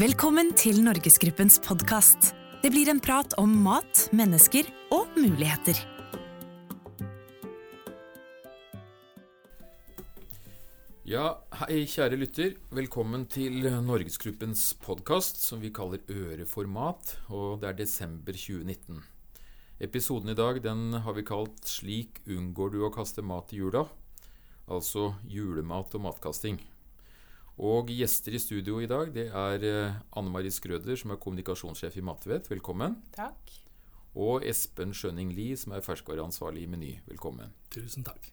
Velkommen til Norgesgruppens podkast. Det blir en prat om mat, mennesker og muligheter. Ja, hei kjære lytter. Velkommen til Norgesgruppens podkast som vi kaller Øre for mat, og det er desember 2019. Episoden i dag den har vi kalt 'Slik unngår du å kaste mat i jula', altså julemat og matkasting. Og gjester i studio i dag det er eh, Anne Marie Skrøder, som er kommunikasjonssjef i Matvett. Velkommen. Takk. Og Espen Skjønning Lie, som er ferskvareansvarlig i Meny. Velkommen. Tusen takk.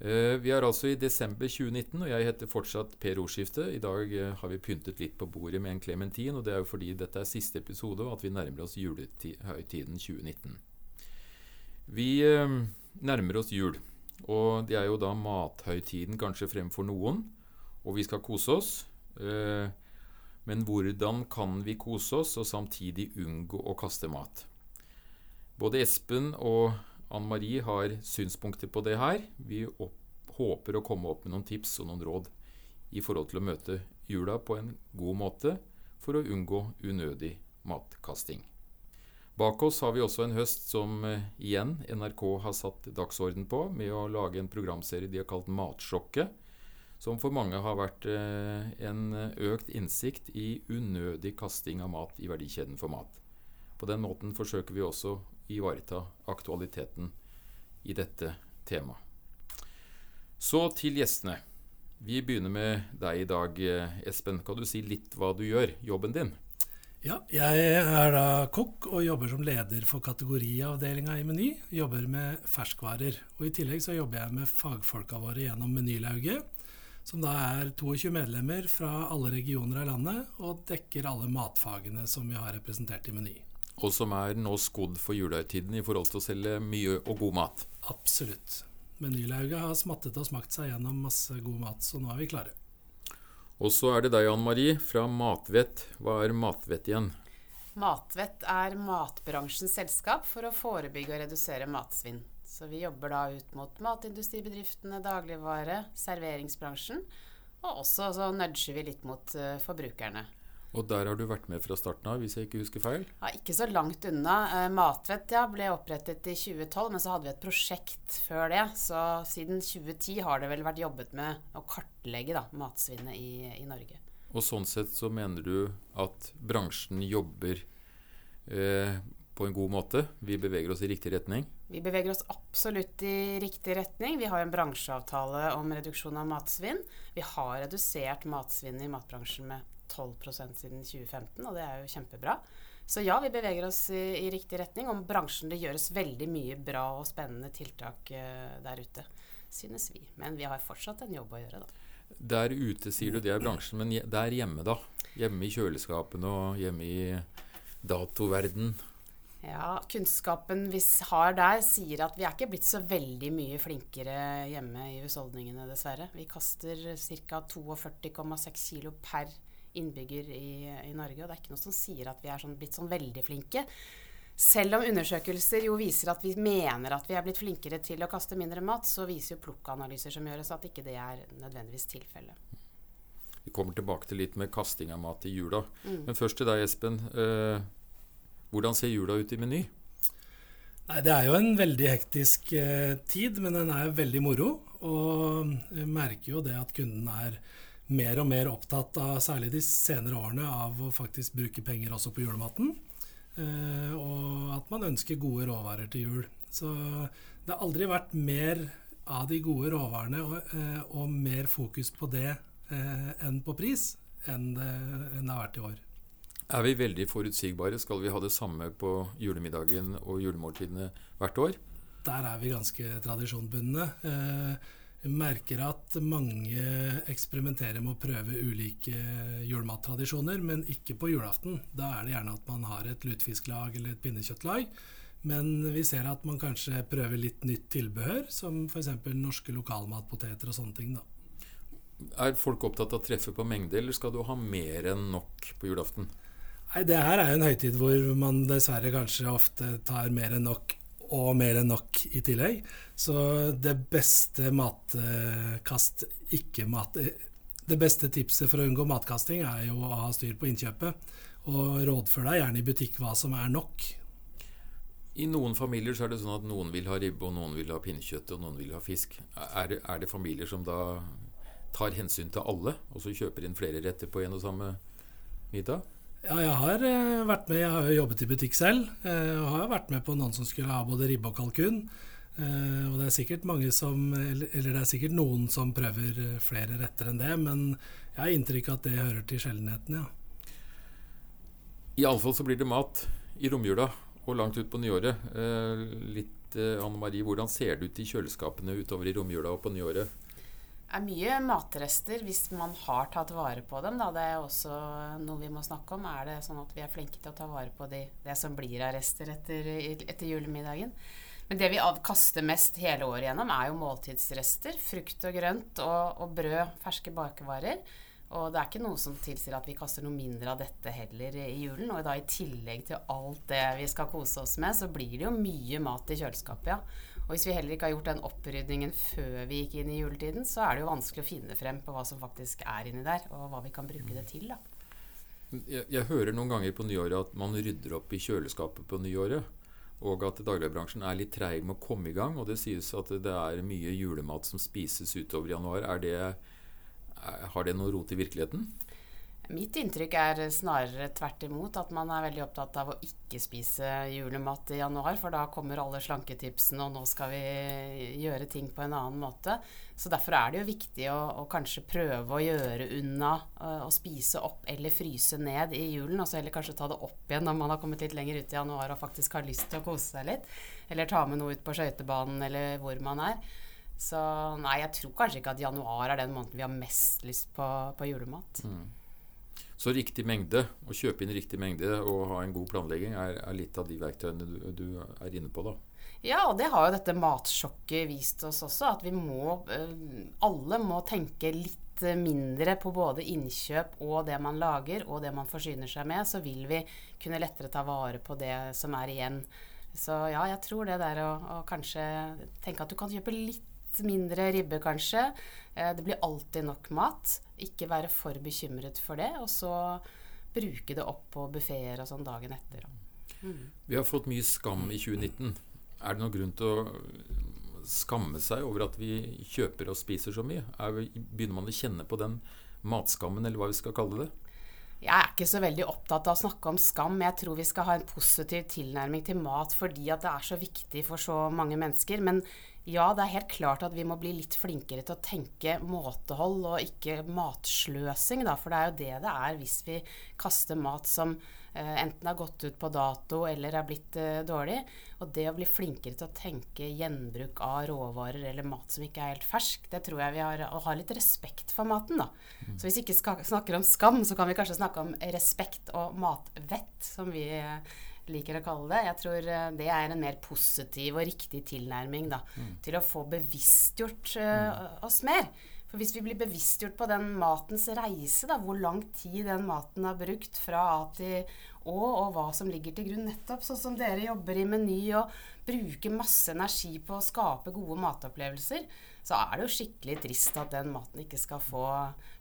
Eh, Vi er altså i desember 2019, og jeg heter fortsatt Per Ordskifte. I dag eh, har vi pyntet litt på bordet med en klementin, og det er jo fordi dette er siste episode, og at vi nærmer oss julehøytiden 2019. Vi nærmer oss jul, og det er jo da mathøytiden kanskje fremfor noen, og vi skal kose oss. Eh, Men hvordan kan vi kose oss og samtidig unngå å kaste mat? Både Espen og Anne Marie har synspunkter på det her. Vi opp, håper å komme opp med noen tips og noen råd i forhold til å møte jula på en god måte for å unngå unødig matkasting. Bak oss har vi også en høst som eh, igjen NRK har satt dagsorden på med å lage en programserie de har kalt Matsjokket, som for mange har vært eh, en økt innsikt i unødig kasting av mat i verdikjeden for mat. På den måten forsøker vi også å ivareta aktualiteten i dette temaet. Så til gjestene. Vi begynner med deg i dag, eh, Espen. Kan du si litt hva du gjør, jobben din? Ja, jeg er da kokk og jobber som leder for kategoriavdelinga i Meny. Jobber med ferskvarer. Og I tillegg så jobber jeg med fagfolka våre gjennom Menylauget, som da er 22 medlemmer fra alle regioner av landet, og dekker alle matfagene som vi har representert i Meny. Og som er nå skodd for julehøytiden i forhold til å selge mye og god mat. Absolutt. Menylauget har smattet og smakt seg gjennom masse god mat, så nå er vi klare. Og så er det deg, Anne Marie, fra Matvett. Hva er Matvett igjen? Matvett er matbransjens selskap for å forebygge og redusere matsvinn. Så vi jobber da ut mot matindustribedriftene, dagligvare, serveringsbransjen. Og også så nudger vi litt mot uh, forbrukerne. Og der har du vært med fra starten av, hvis jeg ikke husker feil? Ja, ikke så langt unna. Uh, Matvett ja, ble opprettet i 2012, men så hadde vi et prosjekt før det. Så siden 2010 har det vel vært jobbet med å kartlegge da, matsvinnet i, i Norge. Og sånn sett så mener du at bransjen jobber eh, på en god måte? Vi beveger oss i riktig retning? Vi beveger oss absolutt i riktig retning. Vi har en bransjeavtale om reduksjon av matsvinn. Vi har redusert matsvinnet i matbransjen med 12% siden 2015, og det er jo kjempebra. Så ja, vi beveger oss i, i riktig retning. Om bransjen det gjøres veldig mye bra og spennende tiltak uh, der ute, synes vi. Men vi har fortsatt en jobb å gjøre, da. Der ute sier du det er bransjen, men der hjemme, da? Hjemme i kjøleskapene og hjemme i datoverden? Ja, kunnskapen vi har der, sier at vi er ikke blitt så veldig mye flinkere hjemme i husholdningene, dessverre. Vi kaster ca. 42,6 kilo per innbygger i, i, Norge, og det er ikke noe som sier at vi er sånn, blitt sånn veldig flinke. Selv om undersøkelser jo viser at vi mener at vi er blitt flinkere til å kaste mindre mat, så viser jo plukkanalyser som gjøres at ikke det er nødvendigvis tilfellet. Vi kommer tilbake til litt med kasting av mat i jula. Mm. Men først til deg, Espen. Eh, hvordan ser jula ut i Meny? Nei, Det er jo en veldig hektisk eh, tid, men den er veldig moro. Og jeg merker jo det at kunden er mer og mer opptatt av, særlig de senere årene, av å faktisk bruke penger også på julematen. Eh, og at man ønsker gode råvarer til jul. Så det har aldri vært mer av de gode råvarene og, eh, og mer fokus på det eh, enn på pris enn det, enn det har vært i år. Er vi veldig forutsigbare? Skal vi ha det samme på julemiddagen og julemåltidene hvert år? Der er vi ganske tradisjonbundne. Vi jeg merker at mange eksperimenterer med å prøve ulike julemattradisjoner, men ikke på julaften. Da er det gjerne at man har et lutefisklag eller et pinnekjøttlag. Men vi ser at man kanskje prøver litt nytt tilbehør, som f.eks. norske lokalmatpoteter og sånne ting. da. Er folk opptatt av å treffe på mengde, eller skal du ha mer enn nok på julaften? Nei, Det her er jo en høytid hvor man dessverre kanskje ofte tar mer enn nok og mer enn nok i tillegg. Så det beste matkast, ikke-mat det beste tipset for å unngå matkasting er jo å ha styr på innkjøpet. Og rådfør deg gjerne i butikk hva som er nok. I noen familier så er det sånn at noen vil ha ribbe, og noen vil ha pinnekjøtt, og noen vil ha fisk. Er er det familier som da tar hensyn til alle, og så kjøper inn flere retter på en og samme middag? Ja, jeg har uh, vært med. Jeg har jo jobbet i butikk selv. Uh, og har vært med på noen som skulle ha både ribbe og kalkun. Uh, og det er sikkert mange som eller, det er sikkert noen som prøver flere retter enn det, men jeg har inntrykk av at det hører til sjeldenheten, ja. Iallfall så blir det mat i romjula og langt ut på nyåret. litt, Anne Marie, hvordan ser det ut i kjøleskapene utover i romjula og på nyåret? Er mye matrester hvis man har tatt vare på dem. Da. Det er også noe vi må snakke om. Er det sånn at vi er flinke til å ta vare på de, det som blir av rester etter, etter, julemiddagen? Men det vi kaster mest hele året gjennom, er jo måltidsrester. Frukt og grønt og, og brød, ferske bakevarer. Og det er ikke noe som tilsier at vi kaster noe mindre av dette heller i julen. Og da i tillegg til alt det vi skal kose oss med, så blir det jo mye mat i kjøleskapet, ja. Og hvis vi heller ikke har gjort den opprydningen før vi gikk inn i juletiden, så er det jo vanskelig å finne frem på hva som faktisk er inni der, og hva vi kan bruke det til. da. Jeg, jeg hører noen ganger på nyåret at man rydder opp i kjøleskapet på nyåret. Og at dagligbransjen er litt treig med å komme i gang. Og det sies at det er mye julemat som spises utover januar. Det, har det noe rot i virkeligheten? Mitt inntrykk er snarere tvert imot at man er veldig opptatt av å ikke spise julemat i januar, for da kommer alle slanketipsene, og nå skal vi gjøre ting på en annen måte. Så derfor er det jo viktig å, å kanskje prøve å gjøre unna å spise opp eller fryse ned i julen, og så heller kanskje ta det opp igjen når man har kommet litt lenger ut i januar og faktisk har lyst til å kose seg litt. Eller ta med noe ut på skøytebanen eller hvor man er. Så nei, jeg tror kanskje ikke at januar er den måneden vi har mest lyst på, på julemat. Mm. Så riktig mengde, å kjøpe inn riktig mengde og ha en god planlegging, er, er litt av de verktøyene du, du, er inne på. da. Ja, og det har jo dette matsjokket vist oss også. At vi må eh, Alle må tenke litt mindre på både innkjøp og det man lager, og det man forsyner seg med. Så vil vi kunne lettere ta vare på det som er igjen. Så ja, jeg tror det der å, å kanskje tenke at du kan kjøpe litt mindre ribbe, kanskje. Eh, det blir alltid nok mat. Ikke være for bekymret for det, og så bruke det opp på buffeer og sånn dagen etter. Mm. Vi har fått mye skam i 2019. Er det noen grunn til å skamme seg over at vi kjøper og spiser så mye? Vi, begynner man å kjenne på den matskammen, eller hva vi skal kalle det? Jeg er ikke så veldig opptatt av å snakke om skam. Jeg tror vi skal ha en positiv tilnærming til mat fordi at det er så viktig for så mange mennesker. Men ja, det er helt klart at vi må bli litt flinkere til å tenke måtehold og ikke matsløsing, da. For det er jo det det er hvis vi kaster mat som eh, enten har gått ut på dato eller er blitt eh, dårlig. Og det å bli flinkere til å tenke gjenbruk av råvarer eller mat som ikke er helt fersk, det tror jeg vi har å ha litt respekt for maten, da. Mm. Så hvis vi ikke snakker om skam, så kan vi kanskje snakke om respekt og matvett, som vi eh, liker å kalle det. Jeg tror eh, det er en mer positiv og riktig tilnærming da, mm. til å få bevisstgjort uh, oss mer. For hvis vi blir bevisstgjort på den matens reise, da, hvor lang tid den maten har brukt fra A til Å, og hva som ligger til grunn, nettopp sånn som dere jobber i Meny og bruker masse energi på å skape gode matopplevelser, så er det jo skikkelig trist at den maten ikke skal få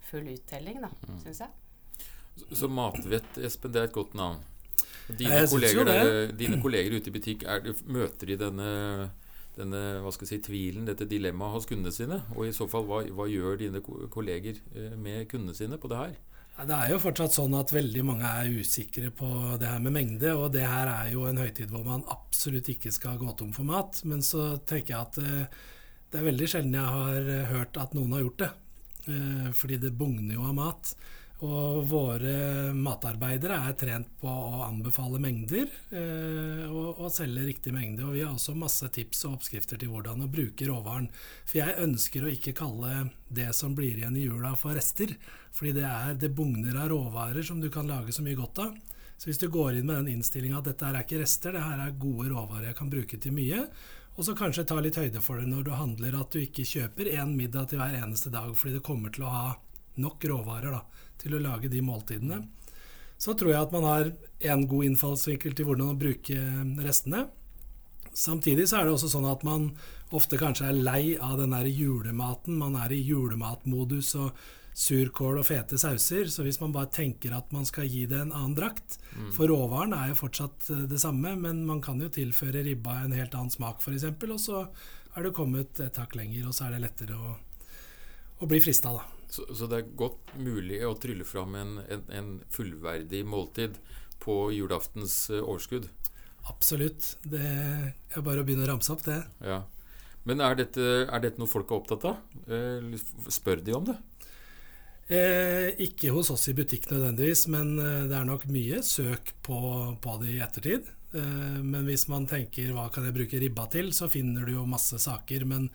full uttelling, da, mm. syns jeg. Så, så matvett, Espen, det er et godt navn? Dine kolleger, der, dine kolleger, ute i butikk, er, møter de denne, denne hva skal jeg si, tvilen, dette dilemmaet hos kundene sine? Og i så fall, hva, hva gjør dine kolleger eh, med kundene sine på det her? Det er jo fortsatt sånn at veldig mange er usikre på det her med mengde. Og det her er jo en høytid hvor man absolutt ikke skal gå tom for mat. Men så tenker jeg at eh, det er veldig sjelden jeg har hørt at noen har gjort det. Eh, fordi det bugner jo av mat. Og våre matarbeidere er trent på å anbefale mengder eh, og, og, selge riktig mengde. Og vi har også masse tips og oppskrifter til hvordan å bruke råvaren. For jeg ønsker å ikke kalle det som blir igjen i jula for rester. Fordi det, er, det bugner av råvarer som du kan lage så mye godt av. Så hvis du går inn med den innstillinga at dette er ikke rester, det her er gode råvarer jeg kan bruke til mye, og så kanskje ta litt høyde for det når du handler, at du ikke kjøper én middag til hver eneste dag fordi det kommer til å ha nok råvarer. da til å lage de måltidene. Så tror jeg at man har en god innfallsvinkel til hvordan å bruke restene. Samtidig så er det også sånn at man ofte kanskje er lei av den der julematen. Man er i julematmodus og surkål og fete sauser. Så hvis man bare tenker at man skal gi det en annen drakt For råvaren er jo fortsatt eh, det samme, men man kan jo tilføre ribba en helt annen smak, f.eks. Og så er du kommet et hakk lenger, og så er det lettere å, å bli frista, da. Så, så, det er godt mulig å trylle fram en, en, en fullverdig måltid på julaftens uh, overskudd? Absolutt. Det er bare å begynne å ramse opp det. Ja. Men er dette, er dette, noe folk er opptatt av? Eh, spør de om det? Eh, ikke hos oss i butikk nødvendigvis, men eh, det er nok mye søk på, på det i ettertid. Eh, men hvis man tenker hva kan jeg bruke ribba til, så finner du jo masse saker. Men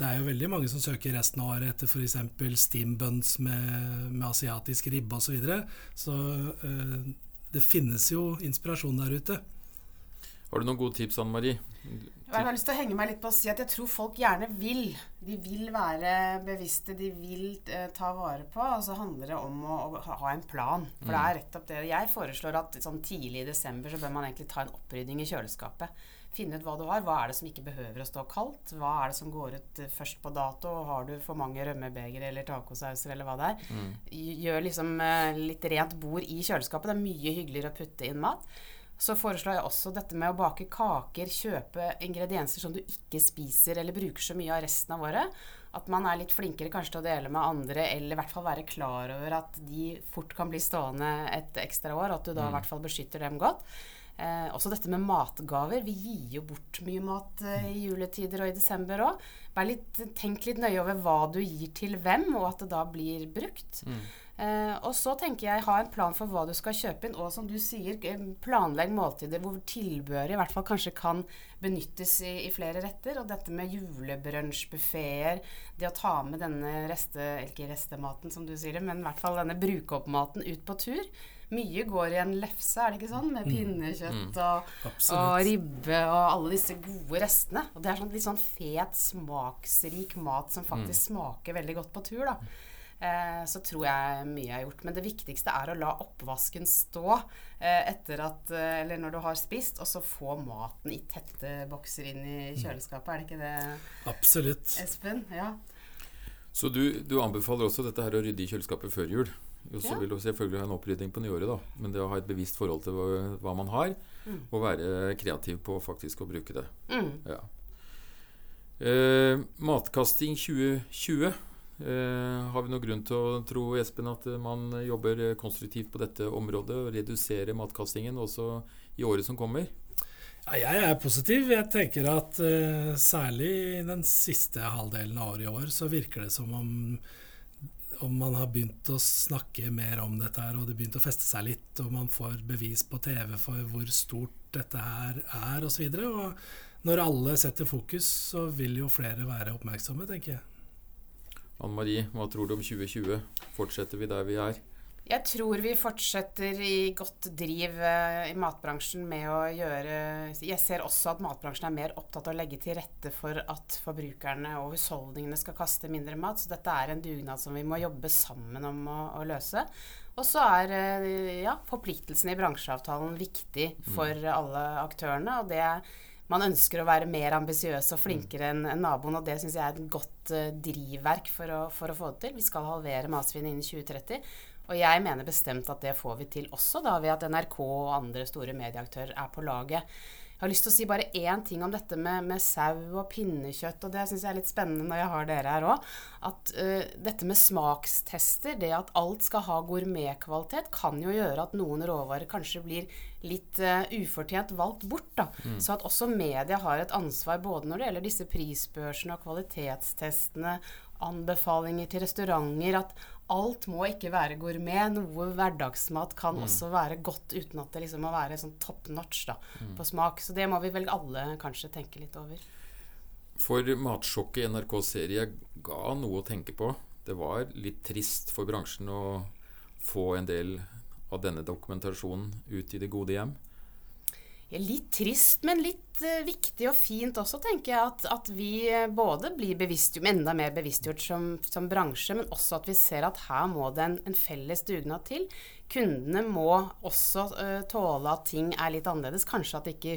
det er jo veldig mange som søker resten av året etter f.eks. steambuns med, med asiatisk ribbe osv. Så, videre. så eh, det finnes jo inspirasjon der ute. Har du noen gode tips, Anne Marie? Jeg har lyst til å henge meg litt på å si at jeg tror folk gjerne vil. De vil være bevisste, de vil eh, ta vare på. Og så handler det om å, å ha en plan. For mm. det er rett opp det. Jeg foreslår at sånn tidlig i desember så bør man egentlig ta en opprydding i kjøleskapet. Finne ut hva du har. Hva er det som ikke behøver å stå kaldt? Hva er det som går ut eh, først på dato? Har du for mange rømmebegre eller tacosauser eller hva det er? Mm. Gjør liksom eh, litt rent bord i kjøleskapet. Det er mye hyggeligere å putte inn mat. Så foreslår jeg også dette med å bake kaker, kjøpe ingredienser som du ikke spiser eller bruker så mye av resten av året. At man er litt flinkere kanskje til å dele med andre, eller i hvert fall være klar over at de fort kan bli stående et ekstra år, og at du da i mm. hvert fall beskytter dem godt. Eh, også dette med matgaver. Vi gir jo bort mye mat eh, i juletider og i desember òg. Tenk litt nøye over hva du gir til hvem, og at det da blir brukt. Mm. Eh, og så tenker jeg ha en plan for hva du skal kjøpe inn, og som du sier, eh, planlegg måltider hvor tilbehøret i hvert fall kanskje kan benyttes i, i flere retter. Og dette med julebrunsjbuffeer, det å ta med denne reste, ikke restematen som du sier det, men i hvert fall denne bruke opp-maten ut på tur. Mye går i en lefse, er det ikke sånn? Med mm. pinnekjøtt mm. og, og, ribbe og alle disse gode restene. Og det er sånn litt sånn fet, smaksrik mat som faktisk mm. smaker veldig godt på tur, da. Eh, så tror jeg mye er gjort. Men det viktigste er å la oppvasken stå eh, etter at eh, Eller når du har spist, og så få maten i tette bokser inn i kjøleskapet. Er det ikke det, Absolutt. Espen? Ja. Så du, du, anbefaler også dette her å rydde i kjøleskapet før jul? Og så ja. vil du selvfølgelig ha en opprydding på nyåret, da. Men det å ha et bevisst forhold til hva, hva man har, mm. og være kreativ på faktisk å bruke det. Mm. Ja. Eh, matkasting 2020 Eh, har vi noen grunn til å tro Espen, at man jobber konstruktivt på dette området og reduserer matkastingen også i året som kommer? Ja, jeg er positiv. Jeg tenker at eh, særlig i den siste halvdelen av året i år, så virker det som om, om man har begynt å snakke mer om dette her, og det begynt å feste seg litt, og man får bevis på TV for hvor stort dette her er, osv. Og, så og når alle setter fokus, så vil jo flere være oppmerksomme, tenker jeg. Anne Marie, hva tror du om 2020? Fortsetter vi der vi er? Jeg tror vi fortsetter i godt driv eh, i matbransjen med å gjøre Jeg ser også at matbransjen er mer opptatt av å legge til rette for at forbrukerne og husholdningene skal kaste mindre mat. Så dette er en dugnad som vi må jobbe sammen om å, å løse. Og så er eh, ja, forpliktelsene i bransjeavtalen viktig for mm. alle aktørene. og det man ønsker å være mer ambisiøs og flinkere enn en naboen. Og det syns jeg er et godt uh, drivverk for å, for å, få det til. Vi skal halvere matsvinnet innen 2030. Og jeg mener bestemt at det får vi til også, da ved at NRK og andre store medieaktører er på laget. Jeg har lyst til å si bare én ting om dette med, med sau og pinnekjøtt, og det syns jeg er litt spennende når jeg har dere her òg. At uh, dette med smakstester, det at alt skal ha gourmetkvalitet, kan jo gjøre at noen råvarer kanskje blir litt uh, ufortjent valgt bort. da. Mm. Så at også media har et ansvar både når det gjelder disse prisbørsene og kvalitetstestene, anbefalinger til restauranter, at alt må ikke være gourmet. Noe hverdagsmat kan mm. også være godt uten at det liksom må være sånn top notch da, mm. på smak. Så det må vi vel alle kanskje tenke litt over. For matsjokket i NRK-serie ga noe å tenke på. Det var litt trist for bransjen å få en del av denne dokumentasjonen ut i det gode hjem. Litt trist, men litt uh, viktig og fint også, tenker jeg. At, at vi eh, både blir bevisst, enda mer bevisstgjort som, som, bransje, men også at vi ser at her må det en, en felles dugnad til. Kundene må også uh, tåle at ting er litt annerledes. Kanskje at ikke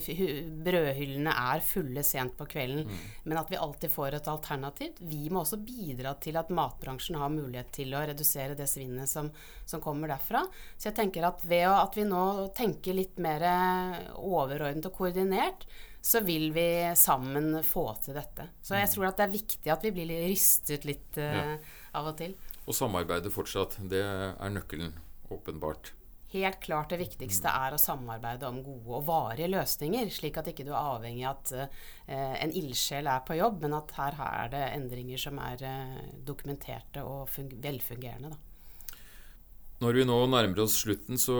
brødhyllene er fulle sent på kvelden, mm. men at vi alltid får et alternativ. Vi må også bidra til at matbransjen har mulighet til å redusere det svinnet som, som kommer derfra. Så jeg tenker at ved at vi nå tenker litt mer overordnet og koordinert, så vil vi sammen få til dette. Så jeg mm. tror at det er viktig at vi blir rystet litt uh, ja. av og til. Og samarbeide fortsatt. Det er nøkkelen åpenbart. Helt klart det viktigste er å samarbeide om gode og varige løsninger, slik at ikke du er avhengig av at uh, en ildsjel er på jobb, men at her, her er det endringer som er uh, dokumenterte og velfungerende. Da. Når vi nå nærmer oss slutten, så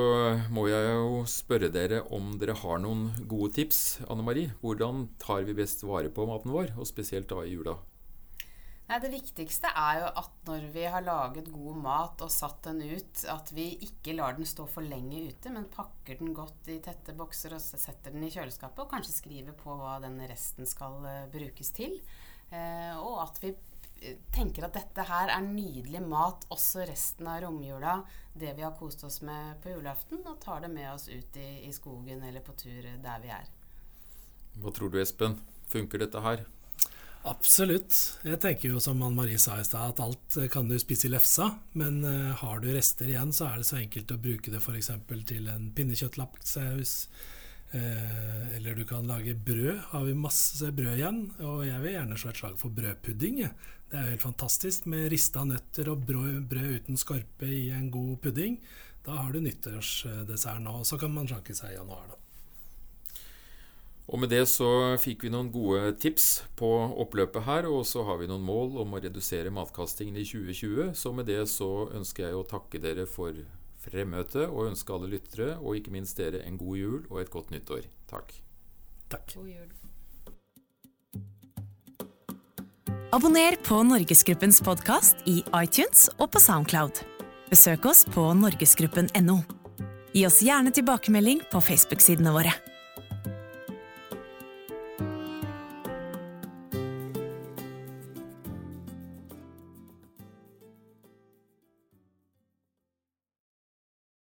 må jeg jo spørre dere om dere har noen gode tips. Anne Marie, hvordan tar vi best vare på maten vår, og spesielt da i jula? Nei, Det viktigste er jo at når vi har laget god mat og satt den ut, at vi ikke lar den stå for lenge ute, men pakker den godt i tette bokser og setter den i kjøleskapet, og kanskje skriver på hva den resten skal uh, brukes til. Uh, og at vi eh, tenker at dette her er nydelig mat også resten av romjula, det vi har kost oss med på julaften, og tar det med oss ut i, i skogen eller på tur der vi er. Hva tror du, Espen? Funker dette her? Absolutt. Jeg tenker jo som Anne Marie sa i stad, at alt eh, kan du spise i lefsa. Men uh, har du rester igjen, så er det så enkelt å bruke det f.eks. til en pinnekjøttlapsaus. Uh, eller du kan lage brød. Har vi masse brød igjen? Og jeg vil gjerne slå et slag for brødpudding. Det er jo helt fantastisk med rista nøtter og brød, brød uten skorpe i en god pudding. Da har du nyttårsdessert nå. Og så kan man sjanke seg i januar, da. Og med det så fikk vi noen gode tips på oppløpet her, og så har vi noen mål om å redusere matkastingen i 2020. Så med det så ønsker jeg å takke dere for fremmøtet, og ønske alle lyttere, og ikke minst dere, en god jul og et godt nyttår. Takk. Takk. God jul. Abonner på Norgesgruppens podkast i iTunes og på Soundcloud. Besøk oss på norgesgruppen.no. Gi oss gjerne tilbakemelding på Facebook-sidene våre.